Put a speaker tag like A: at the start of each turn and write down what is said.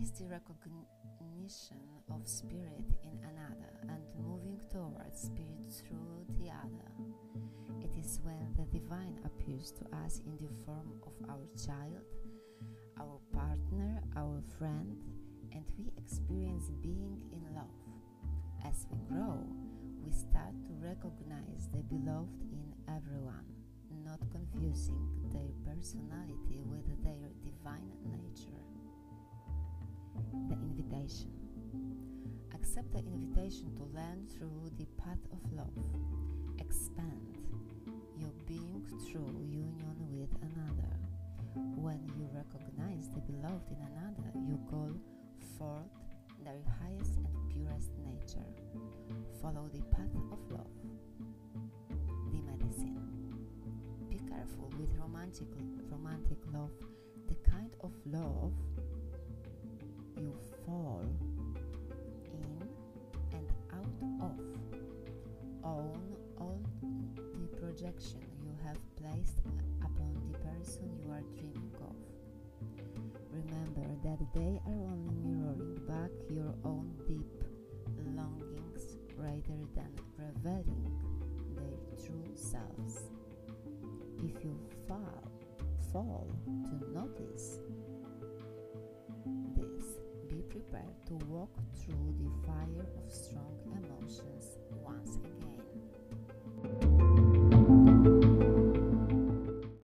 A: is the recognition of spirit in another and moving towards spirit through the other. It is when the divine appears to us in the form of our child, our partner, our friend, and we experience being in love. As we grow, we start to recognize the beloved in everyone, not confusing their personality with their divine nature. Invitation. Accept the invitation to learn through the path of love. Expand your being through union with another. When you recognize the beloved in another, you call forth their highest and purest nature. Follow the path of love. The medicine. Be careful with romantic romantic love, the kind of love projection you have placed upon the person you are dreaming of. Remember that they are only mirroring back your own deep longings rather than revealing their true selves. If you fall, fall to notice this, be prepared to walk through the fire of strong.